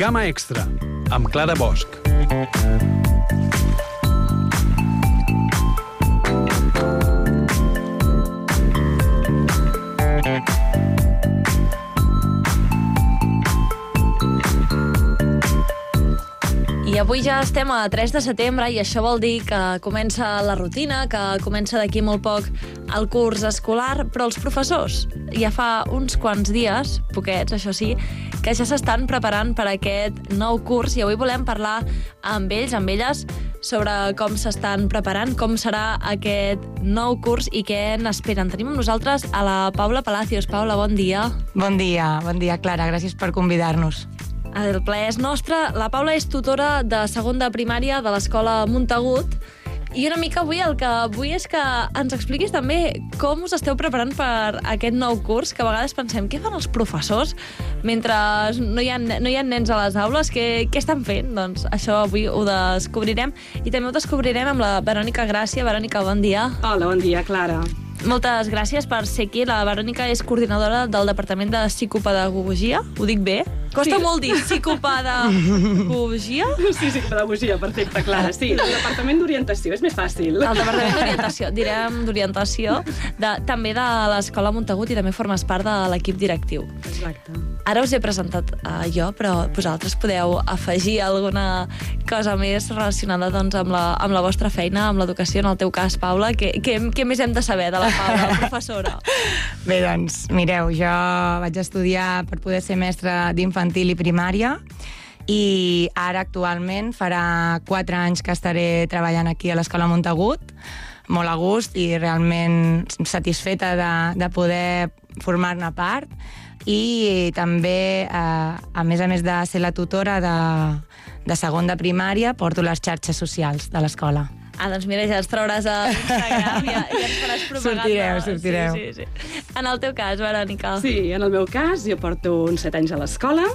Gama Extra, amb Clara Bosch. I avui ja estem a 3 de setembre i això vol dir que comença la rutina, que comença d'aquí molt poc el curs escolar, però els professors ja fa uns quants dies, poquets, això sí, que ja s'estan preparant per aquest nou curs i avui volem parlar amb ells, amb elles, sobre com s'estan preparant, com serà aquest nou curs i què n'esperen. Tenim amb nosaltres a la Paula Palacios. Paula, bon dia. Bon dia, bon dia, Clara. Gràcies per convidar-nos. El ple és nostre. La Paula és tutora de segon de primària de l'escola Montagut i una mica avui el que vull és que ens expliquis també com us esteu preparant per aquest nou curs, que a vegades pensem què fan els professors mentre no hi ha, no hi ha nens a les aules, què, què estan fent? Doncs això avui ho descobrirem i també ho descobrirem amb la Verònica Gràcia. Verònica, bon dia. Hola, bon dia, Clara. Moltes gràcies per ser aquí. La Verònica és coordinadora del Departament de Psicopedagogia. Ho dic bé? Costa Sí. molt dir psicopedagogia. Sí, sí, pedagogia, perfecte, Clara. Sí, el Departament d'Orientació, és més fàcil. El Departament d'Orientació, direm d'orientació, de, també de l'Escola Montagut i també formes part de l'equip directiu. Exacte. Ara us he presentat uh, jo, però vosaltres podeu afegir alguna cosa més relacionada doncs, amb, la, amb la vostra feina, amb l'educació, en el teu cas, Paula. Què, què, què més hem de saber de la Paula, la professora? Bé, doncs, mireu, jo vaig estudiar per poder ser mestra d'infantil i primària i ara actualment farà quatre anys que estaré treballant aquí a l'Escola Montagut, molt a gust i realment satisfeta de, de poder formar-ne part i també, eh, a més a més de ser la tutora de, de segon de primària, porto les xarxes socials de l'escola. Ah, doncs mira, ja ens trauràs a Instagram i ja, ja ens faràs propaganda. Sortireu, sortireu. Sí, sí, sí. En el teu cas, Verònica. Sí, en el meu cas, jo porto uns set anys a l'escola,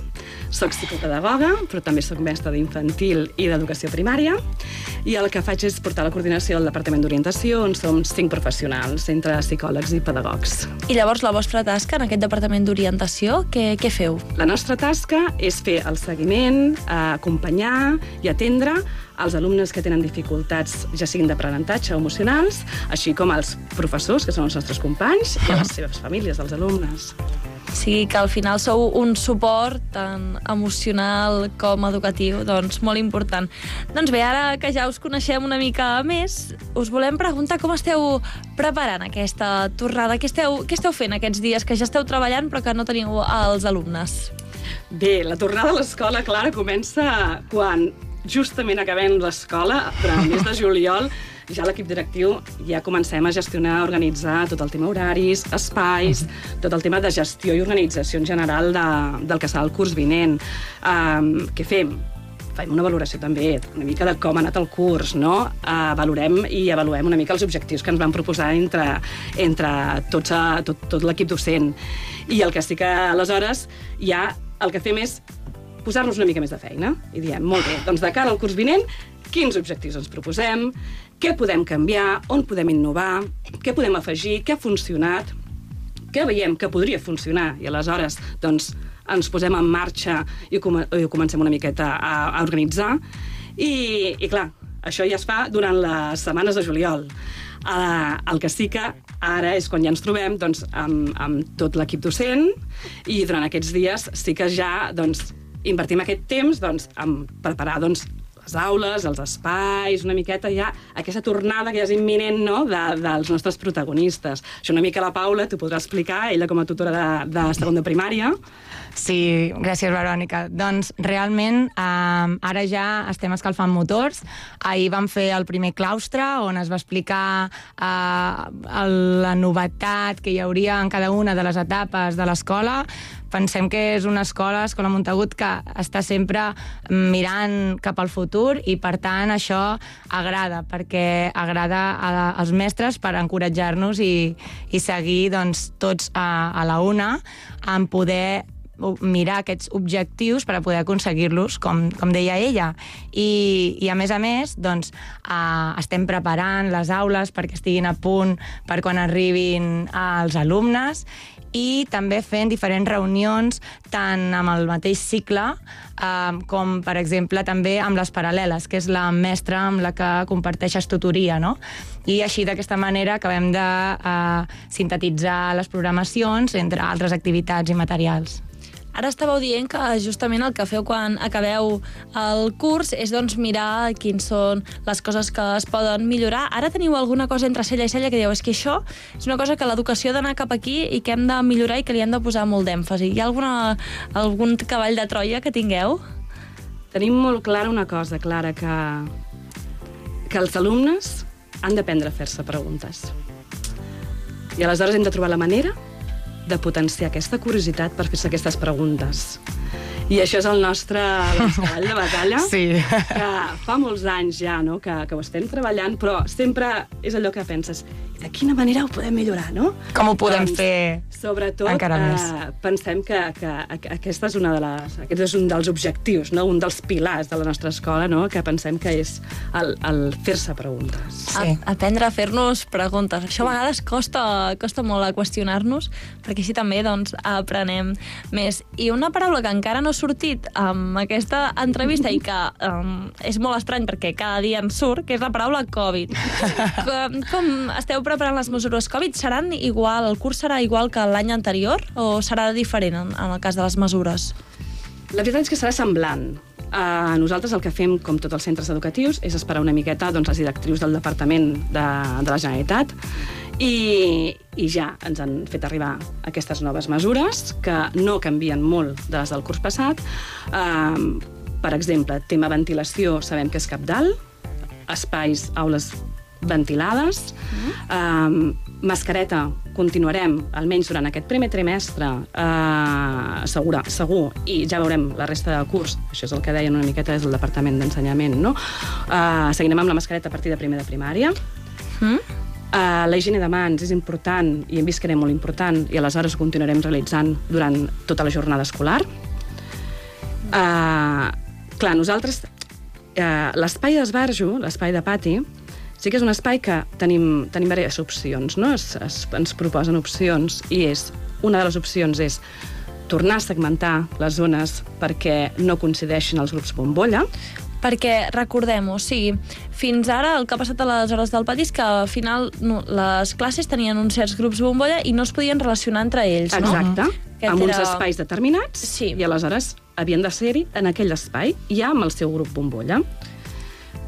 soc psicopedagoga, però també sóc mestra d'infantil i d'educació primària, i el que faig és portar la coordinació del Departament d'Orientació, on som cinc professionals, entre psicòlegs i pedagogs. I llavors la vostra tasca en aquest departament d'orientació, què, què feu? La nostra tasca és fer el seguiment, eh, acompanyar i atendre els alumnes que tenen dificultats, ja siguin d'aprenentatge o emocionals, així com els professors, que són els nostres companys, i a les seves famílies, dels alumnes. O sigui que al final sou un suport tant emocional com educatiu, doncs molt important. Doncs bé, ara que ja us coneixem una mica més, us volem preguntar com esteu preparant aquesta tornada, què esteu, què esteu fent aquests dies que ja esteu treballant però que no teniu els alumnes? Bé, la tornada a l'escola, Clara, comença quan justament acabem l'escola, durant el mes de juliol, ja l'equip directiu ja comencem a gestionar, a organitzar tot el tema horaris, espais, tot el tema de gestió i organització en general de, del que serà el curs vinent. Um, què fem? fem una valoració també, una mica de com ha anat el curs, no? Uh, valorem i avaluem una mica els objectius que ens van proposar entre, entre tots a, tot, tot l'equip docent. I el que sí que aleshores ja el que fem és posar-nos una mica més de feina. I diem, molt bé, doncs de cara al curs vinent, quins objectius ens proposem, què podem canviar, on podem innovar, què podem afegir, què ha funcionat, què veiem que podria funcionar? I aleshores doncs, ens posem en marxa i, com i ho comencem una miqueta a, a organitzar. I, i clar, això ja es fa durant les setmanes de juliol. Uh, el que sí que ara és quan ja ens trobem doncs, amb, amb tot l'equip docent i durant aquests dies sí que ja doncs, invertim aquest temps doncs, en preparar doncs, les aules, els espais, una miqueta ja aquesta tornada que ja és imminent no? de, dels nostres protagonistes. Això una mica la Paula t'ho podrà explicar, ella com a tutora de, de segon de primària. Sí, gràcies, Verònica. Doncs realment eh, ara ja estem escalfant motors. Ahir vam fer el primer claustre on es va explicar eh, la novetat que hi hauria en cada una de les etapes de l'escola. Pensem que és una escola, Escola Montagut, que està sempre mirant cap al futur i, per tant, això agrada, perquè agrada a, als mestres per encoratjar-nos i, i seguir doncs, tots a, a la una en poder mirar aquests objectius per a poder aconseguir-los, com, com deia ella. I, I, a més a més, doncs, eh, estem preparant les aules perquè estiguin a punt per quan arribin els alumnes i també fent diferents reunions tant amb el mateix cicle eh, com, per exemple, també amb les paral·leles, que és la mestra amb la que comparteixes tutoria, no? I així, d'aquesta manera, acabem de eh, sintetitzar les programacions entre altres activitats i materials. Ara estàveu dient que justament el que feu quan acabeu el curs és doncs, mirar quins són les coses que es poden millorar. Ara teniu alguna cosa entre cella i cella que dieu és que això és una cosa que l'educació ha d'anar cap aquí i que hem de millorar i que li hem de posar molt d'èmfasi. Hi ha alguna, algun cavall de Troia que tingueu? Tenim molt clara una cosa, Clara, que, que els alumnes han d'aprendre a fer-se preguntes. I aleshores hem de trobar la manera de potenciar aquesta curiositat per fer-se aquestes preguntes. I això és el nostre, cavall de batalla, Sí. que fa molts anys ja no? que, que ho estem treballant, però sempre és allò que penses, de quina manera ho podem millorar, no? Com ho podem Doncs, fer Sobretot, encara més? eh, pensem que, que aqu- aquesta és una de les, aquest és un dels objectius, no? un dels pilars de la nostra escola, no? que pensem que és el, el fer-se preguntes. Sí. A, aprendre a fer-nos preguntes. Això a vegades costa, costa molt a qüestionar-nos, perquè així també doncs, aprenem més. I una paraula que encara no sortit amb aquesta entrevista i que um, és molt estrany perquè cada dia en surt, que és la paraula Covid. com, com esteu preparant les mesures Covid? Seran igual, el curs serà igual que l'any anterior o serà diferent en, en el cas de les mesures? La veritat és que serà semblant. Uh, nosaltres el que fem, com tots els centres educatius, és esperar una miqueta doncs, les directrius del Departament de, de la Generalitat i, i ja ens han fet arribar aquestes noves mesures que no canvien molt de les del curs passat. Uh, per exemple, tema ventilació sabem que és cap dalt, espais, aules ventilades, um, mascareta continuarem, almenys durant aquest primer trimestre, uh, segura, segur, i ja veurem la resta del curs, això és el que deien una miqueta des del Departament d'Ensenyament, no? Uh, seguirem amb la mascareta a partir de primer de primària. Mm? Uh, la higiene de mans és important i hem vist que era molt important i aleshores ho continuarem realitzant durant tota la jornada escolar. Uh, clar, nosaltres, uh, l'espai d'esbarjo, l'espai de pati, sí que és un espai que tenim, tenim diverses opcions, no? Es, es, ens proposen opcions i és, una de les opcions és tornar a segmentar les zones perquè no coincideixin els grups bombolla, Perquè, recordem-ho, o sigui, fins ara el que ha passat a les hores del pati és que al final no, les classes tenien uns certs grups bombolla i no es podien relacionar entre ells, no? Exacte, Aquest amb uns era- espais determinats Sí. i aleshores havien de ser-hi en aquell espai ja amb el seu grup bombolla.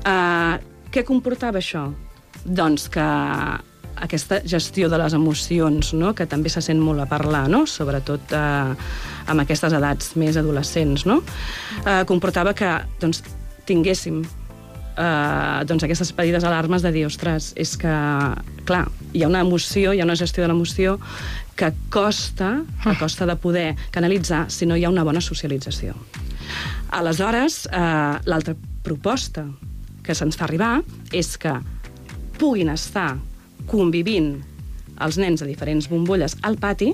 Uh, què comportava això? Doncs que aquesta gestió de les emocions, no? que també se sent molt a parlar, no? sobretot uh, amb aquestes edats més adolescents, no? uh, comportava que doncs, tinguéssim eh, doncs aquestes petites alarmes de dir, ostres, és que, clar, hi ha una emoció, hi ha una gestió de l'emoció que costa, que costa de poder canalitzar si no hi ha una bona socialització. Aleshores, eh, l'altra proposta que se'ns fa arribar és que puguin estar convivint els nens de diferents bombolles al pati,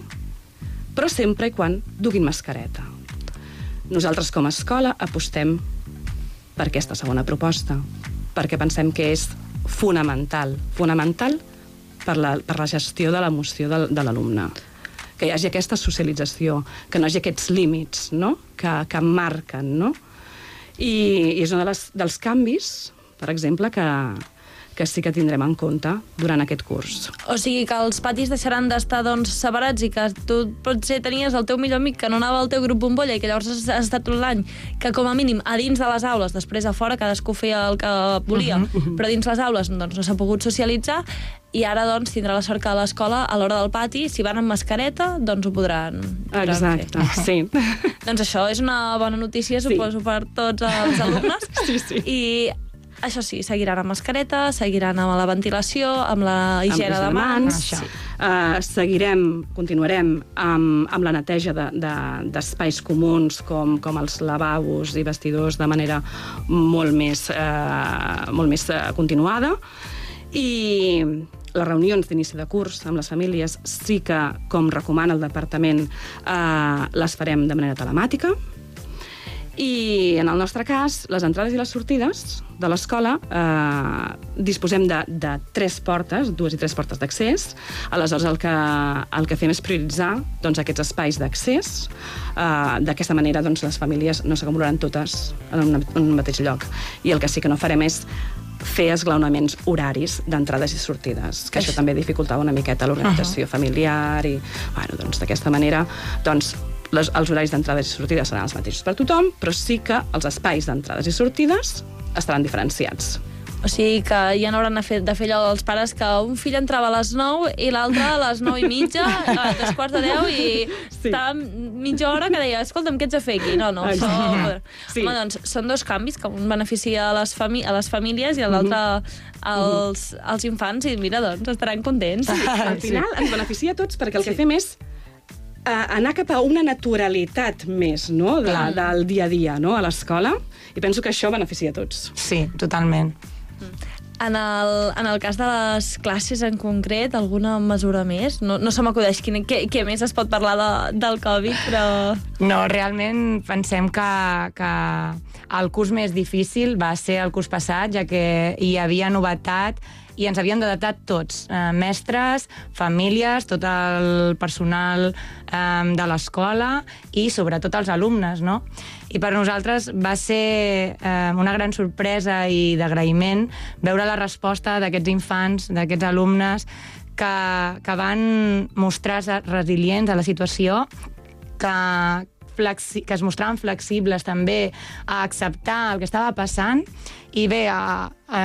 però sempre i quan duguin mascareta. Nosaltres, com a escola, apostem per aquesta segona proposta, perquè pensem que és fonamental, fonamental per la, per la gestió de l'emoció de, de l'alumne. Que hi hagi aquesta socialització, que no hi hagi aquests límits no? que, que marquen. No? I, I és un de les, dels canvis, per exemple, que, que sí que tindrem en compte durant aquest curs. O sigui que els patis deixaran d'estar doncs, separats i que tu potser tenies el teu millor amic que no anava al teu grup bombolla i que llavors has, estat tot l'any, que com a mínim a dins de les aules, després a fora cadascú feia el que volia, uh -huh. però dins les aules doncs, no s'ha pogut socialitzar i ara doncs, tindrà la sort que a l'escola, a l'hora del pati, si van amb mascareta, doncs ho podran, podran Exacte, fer. sí. Doncs això és una bona notícia, Sí. suposo, per tots els alumnes. Sí, sí. I això sí, seguiran amb mascareta, seguiran amb la ventilació, amb la higiene amb de mans. Això. Uh, seguirem, continuarem amb, amb la neteja d'espais de, d'espais comuns com, com els lavabos i vestidors de manera molt més, uh, molt més uh, continuada. I les reunions d'inici de curs amb les famílies sí que, com recomana el departament, uh, les farem de manera telemàtica. I en el nostre cas, les entrades i les sortides de l'escola eh, disposem de, de tres portes, dues i tres portes d'accés. Aleshores, el que, el que fem és prioritzar doncs, aquests espais d'accés. Eh, D'aquesta manera, doncs, les famílies no s'acumularan totes en un, en un mateix lloc. I el que sí que no farem és fer esglaonaments horaris d'entrades i sortides, que això també dificultava una miqueta l'organització uh -huh. familiar i, bueno, doncs d'aquesta manera, doncs les, els horaris d'entrades i sortides seran els mateixos per tothom, però sí que els espais d'entrades i sortides estaran diferenciats. O sigui que ja no hauran de fer, de fer allò dels pares que un fill entrava a les 9 i l'altre a les 9 i mitja, a tres quarts de 10 i sí. estava mitja hora que deia, escolta'm, què ets a fer aquí? No, no, això... Sí. Home, doncs són dos canvis que un beneficia a les, fami a les famílies i l'altre mm -hmm. als, als infants i mira, doncs estaran contents. Sí. Al final ens beneficia a tots perquè el que sí. fem és anar cap a una naturalitat més no? de, del dia a dia no? a l'escola i penso que això beneficia a tots. Sí, totalment. En el, en el cas de les classes en concret, alguna mesura més? No, no se m'acudeix què, què més es pot parlar de, del Covid, però... No, realment pensem que, que el curs més difícil va ser el curs passat, ja que hi havia novetat i ens havíem d'adaptar tots, eh, mestres, famílies, tot el personal eh, de l'escola i sobretot els alumnes, no? I per nosaltres va ser eh, una gran sorpresa i d'agraïment veure la resposta d'aquests infants, d'aquests alumnes, que, que van mostrar-se resilients a la situació, que, flexi que es mostraven flexibles també a acceptar el que estava passant i bé, a, a,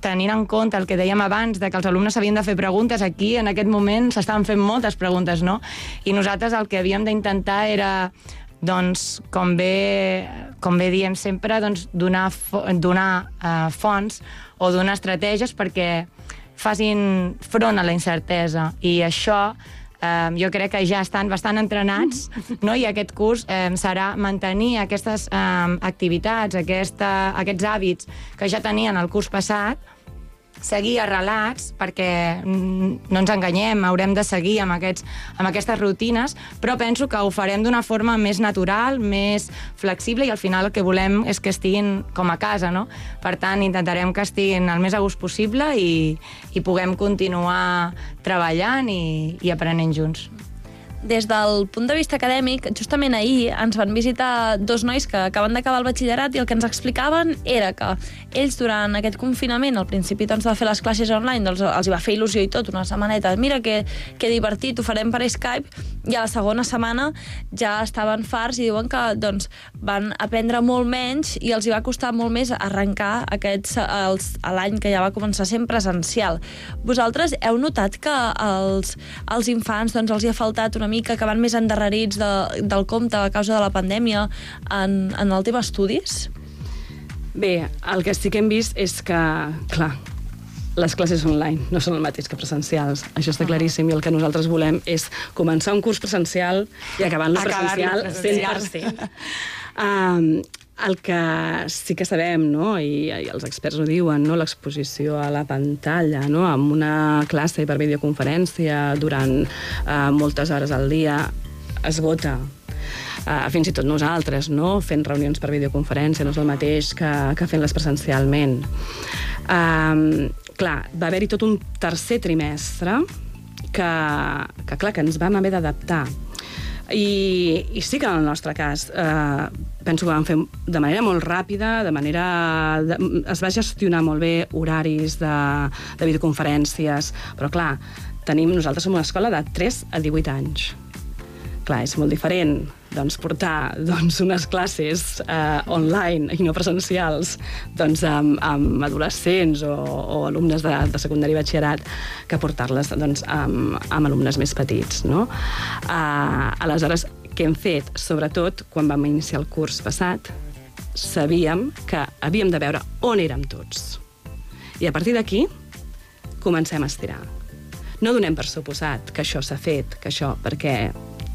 tenint en compte el que dèiem abans, de que els alumnes s'havien de fer preguntes, aquí en aquest moment s'estaven fent moltes preguntes, no? I nosaltres el que havíem d'intentar era doncs, com bé, com bé diem sempre, doncs, donar, donar uh, fonts o donar estratègies perquè facin front a la incertesa. I això eh, jo crec que ja estan bastant entrenats no? i aquest curs eh, serà mantenir aquestes eh, activitats, aquesta, aquests hàbits que ja tenien el curs passat seguir arrelats, perquè no ens enganyem, haurem de seguir amb, aquests, amb aquestes rutines, però penso que ho farem d'una forma més natural, més flexible, i al final el que volem és que estiguin com a casa, no? Per tant, intentarem que estiguin el més a gust possible i, i puguem continuar treballant i, i aprenent junts des del punt de vista acadèmic, justament ahir ens van visitar dos nois que acaben d'acabar el batxillerat i el que ens explicaven era que ells durant aquest confinament, al principi doncs, de fer les classes online, doncs, els hi va fer il·lusió i tot, una setmaneta, mira que, que divertit, ho farem per Skype, i a la segona setmana ja estaven farts i diuen que doncs, van aprendre molt menys i els hi va costar molt més arrencar aquests, els, l'any que ja va començar sent presencial. Vosaltres heu notat que els, els infants doncs, els hi ha faltat una mica, que van més endarrerits de, del compte a causa de la pandèmia en, en el tema estudis? Bé, el que sí que hem vist és que, clar, les classes online no són el mateix que presencials. Això està claríssim i el que nosaltres volem és començar un curs presencial i acabar-lo presencial, presencial 100%. Um, el que sí que sabem, no? I, i els experts ho diuen, no? l'exposició a la pantalla, no? amb una classe per videoconferència durant uh, moltes hores al dia, esgota uh, fins i tot nosaltres, no? fent reunions per videoconferència, no és el mateix que, que fent-les presencialment. Um, clar, va haver-hi tot un tercer trimestre que, que, clar, que ens vam haver d'adaptar i, I sí que en el nostre cas eh, penso que vam fer de manera molt ràpida, de manera... De, es va gestionar molt bé horaris de, de videoconferències, però clar, tenim, nosaltres som una escola de 3 a 18 anys. Clar, és molt diferent doncs, portar doncs, unes classes eh, online i no presencials doncs, amb, amb adolescents o, o alumnes de, de secundari i batxillerat que portar-les doncs, amb, amb alumnes més petits. No? Eh, aleshores, què hem fet? Sobretot, quan vam iniciar el curs passat, sabíem que havíem de veure on érem tots. I a partir d'aquí comencem a estirar. No donem per suposat que això s'ha fet, que això, perquè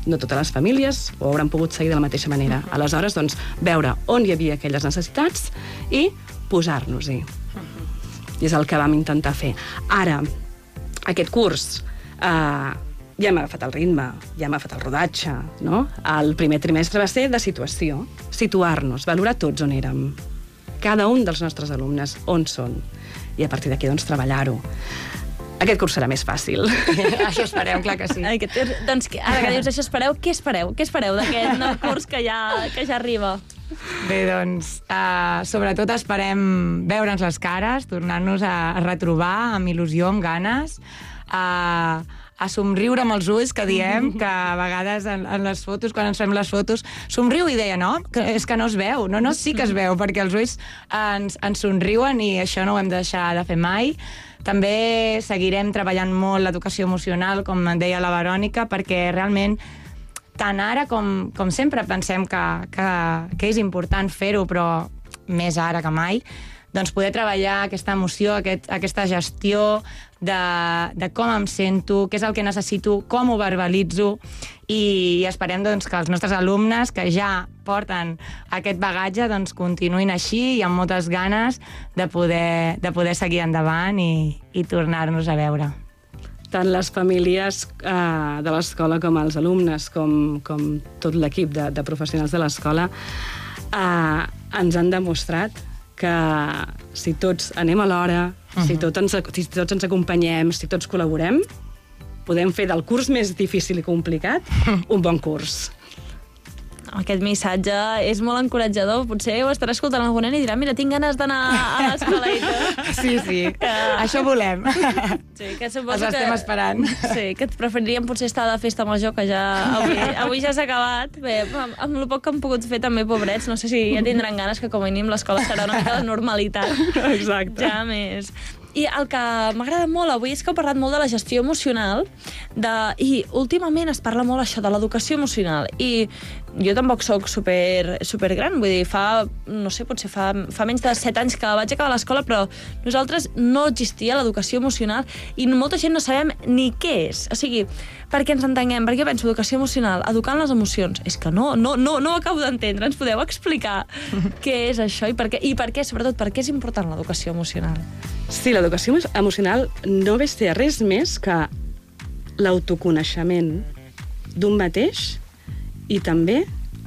no totes les famílies ho hauran pogut seguir de la mateixa manera. Uh -huh. Aleshores, doncs, veure on hi havia aquelles necessitats i posar-nos-hi. Uh -huh. I és el que vam intentar fer. Ara, aquest curs, eh, ja hem agafat el ritme, ja hem agafat el rodatge, no? El primer trimestre va ser de situació, situar-nos, valorar tots on érem, cada un dels nostres alumnes, on són, i a partir d'aquí, doncs, treballar-ho. Aquest curs serà més fàcil. Això esperem, clar que sí. Ai, que, doncs, que, ara que dius això, espereu, què espereu? Què espereu d'aquest nou curs que ja, que ja arriba? Bé, doncs, uh, sobretot esperem veure'ns les cares, tornar-nos a, a retrobar amb il·lusió, amb ganes, uh, a somriure amb els ulls, que diem, que a vegades en, en les fotos, quan ens fem les fotos, somriu i deia, no? Que és que no es veu. No, no, sí que es veu, perquè els ulls ens, ens somriuen i això no ho hem de deixar de fer mai. També seguirem treballant molt l'educació emocional, com deia la Verònica, perquè realment tant ara com, com sempre pensem que, que, que és important fer-ho, però més ara que mai, doncs poder treballar aquesta emoció, aquest, aquesta gestió de, de com em sento, què és el que necessito, com ho verbalitzo, i esperem doncs, que els nostres alumnes que ja porten aquest bagatge doncs, continuïn així i amb moltes ganes de poder, de poder seguir endavant i, i tornar-nos a veure. Tant les famílies eh, de l'escola com els alumnes, com, com tot l'equip de, de professionals de l'escola, eh, ens han demostrat que si tots anem a l'hora, uh -huh. si, tot ens, si tots ens acompanyem, si tots col·laborem, podem fer del curs més difícil i complicat un bon curs aquest missatge és molt encoratjador. Potser ho estarà escoltant algú nen i dirà mira, tinc ganes d'anar a l'escola i tot. Sí, sí. Que... Això volem. Sí, que suposo Els estem que... esperant. Sí, que et preferiríem potser estar de festa major, que ja avui, avui ja s'ha acabat. Bé, amb, amb el poc que han pogut fer també, pobrets, no sé si ja tindran ganes que com a mínim l'escola serà una mica de normalitat. Exacte. Ja més. I el que m'agrada molt avui és que heu parlat molt de la gestió emocional de, i últimament es parla molt això de l'educació emocional i jo tampoc sóc super, super gran, vull dir, fa, no sé, potser fa, fa menys de 7 anys que vaig acabar l'escola, però nosaltres no existia l'educació emocional i molta gent no sabem ni què és. O sigui, perquè ens entenguem, perquè penso educació emocional, educant les emocions. És que no, no, no, no ho acabo d'entendre. Ens podeu explicar què és això i per què, i per què, sobretot, per què és important l'educació emocional? Sí, l'educació emocional no ve a ser res més que l'autoconeixement d'un mateix i també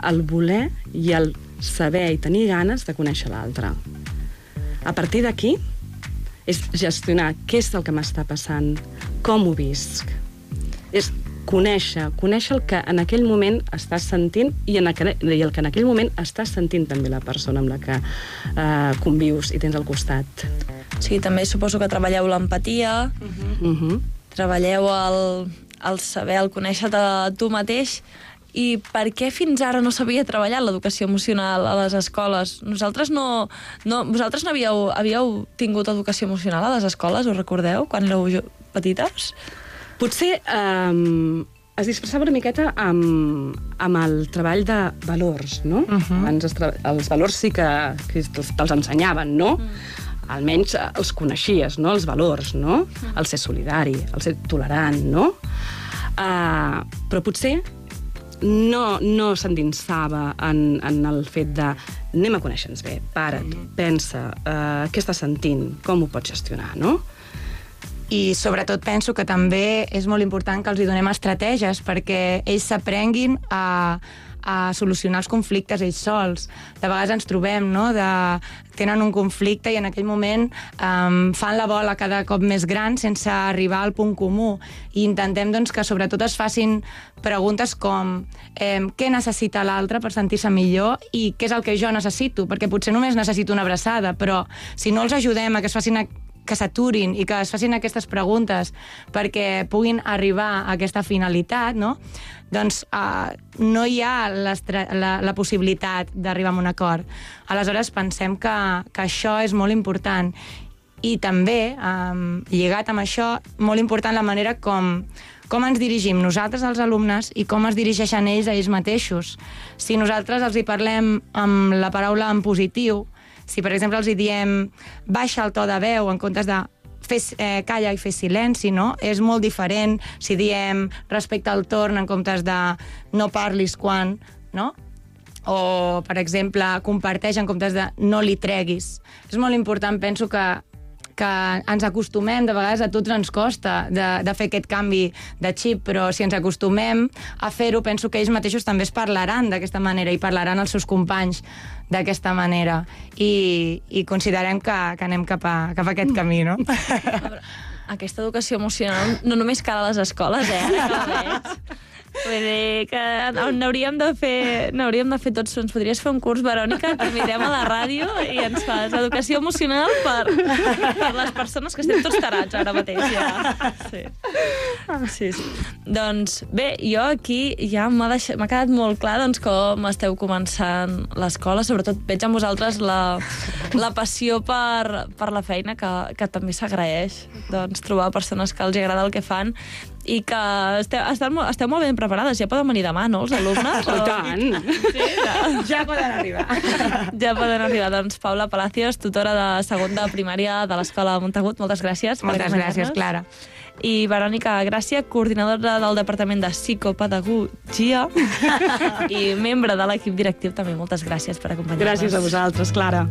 el voler i el saber i tenir ganes de conèixer l'altre. A partir d'aquí, és gestionar què és el que m'està passant, com ho visc. És conèixer, conèixer el que en aquell moment estàs sentint i, en aquell, i el que en aquell moment estàs sentint també la persona amb la que eh, convius i tens al costat. Sí, també suposo que treballeu l'empatia, uh -huh. uh -huh. Treballeu el, el saber, el conèixer-te tu mateix, i per què fins ara no s'havia treballat l'educació emocional a les escoles? Nosaltres no, no, vosaltres no havíeu, havíeu tingut educació emocional a les escoles, us recordeu, quan éreu petites? Potser um, es disfressava una miqueta amb, amb el treball de valors, no? Uh -huh. Abans els, els valors sí que, que te'ls ensenyaven, no? Uh -huh almenys els coneixies, no? els valors, no? el ser solidari, el ser tolerant, no? Uh, però potser no, no s'endinsava en, en el fet de anem a conèixer-nos bé, para't, pensa, uh, què estàs sentint, com ho pots gestionar, no? i sobretot penso que també és molt important que els hi donem estratègies perquè ells s'aprenguin a, a solucionar els conflictes ells sols. De vegades ens trobem, no?, de, tenen un conflicte i en aquell moment um, fan la bola cada cop més gran sense arribar al punt comú. I intentem, doncs, que sobretot es facin preguntes com eh, què necessita l'altre per sentir-se millor i què és el que jo necessito, perquè potser només necessito una abraçada, però si no els ajudem a que es facin que s'aturin i que es facin aquestes preguntes perquè puguin arribar a aquesta finalitat, no? doncs uh, no hi ha la, la possibilitat d'arribar a un acord. Aleshores, pensem que, que això és molt important. I també, um, lligat amb això, molt important la manera com, com ens dirigim nosaltres als alumnes i com es dirigeixen ells a ells mateixos. Si nosaltres els hi parlem amb la paraula en positiu, si, per exemple, els hi diem baixa el to de veu en comptes de fer, eh, calla i fer silenci, no? És molt diferent si diem respecte al torn en comptes de no parlis quan, no? O, per exemple, comparteix en comptes de no li treguis. És molt important, penso, que que ens acostumem, de vegades a tots ens costa de, de fer aquest canvi de xip, però si ens acostumem a fer-ho, penso que ells mateixos també es parlaran d'aquesta manera i parlaran als seus companys d'aquesta manera. I, i considerem que, que anem cap a, cap a aquest camí, no? Aquesta educació emocional no només cal a les escoles, eh? Ara que veig. Vull dir que n'hauríem de fer n'hauríem de fer tots. Ens podries fer un curs, Verònica, que mirem a la ràdio i ens fas educació emocional per, per les persones que estem tots tarats ara mateix. Ja. Sí. sí, sí. Doncs bé, jo aquí ja m'ha deix... quedat molt clar doncs, com esteu començant l'escola. Sobretot veig en vosaltres la, la passió per, per la feina que, que també s'agraeix. Doncs trobar persones que els agrada el que fan i que esteu, esteu, esteu molt ben preparades. Ja poden venir demà, no, els alumnes? Oh, o... tant! Sí, ja. ja poden arribar. Ja poden arribar. Doncs Paula Palacios, tutora de segon de primària de l'Escola de Montagut, moltes gràcies. Moltes gràcies, Clara. I Verònica Gràcia, coordinadora del Departament de Psicopedagogia i membre de l'equip directiu, també moltes gràcies per acompanyar-nos. Gràcies a vosaltres, Clara.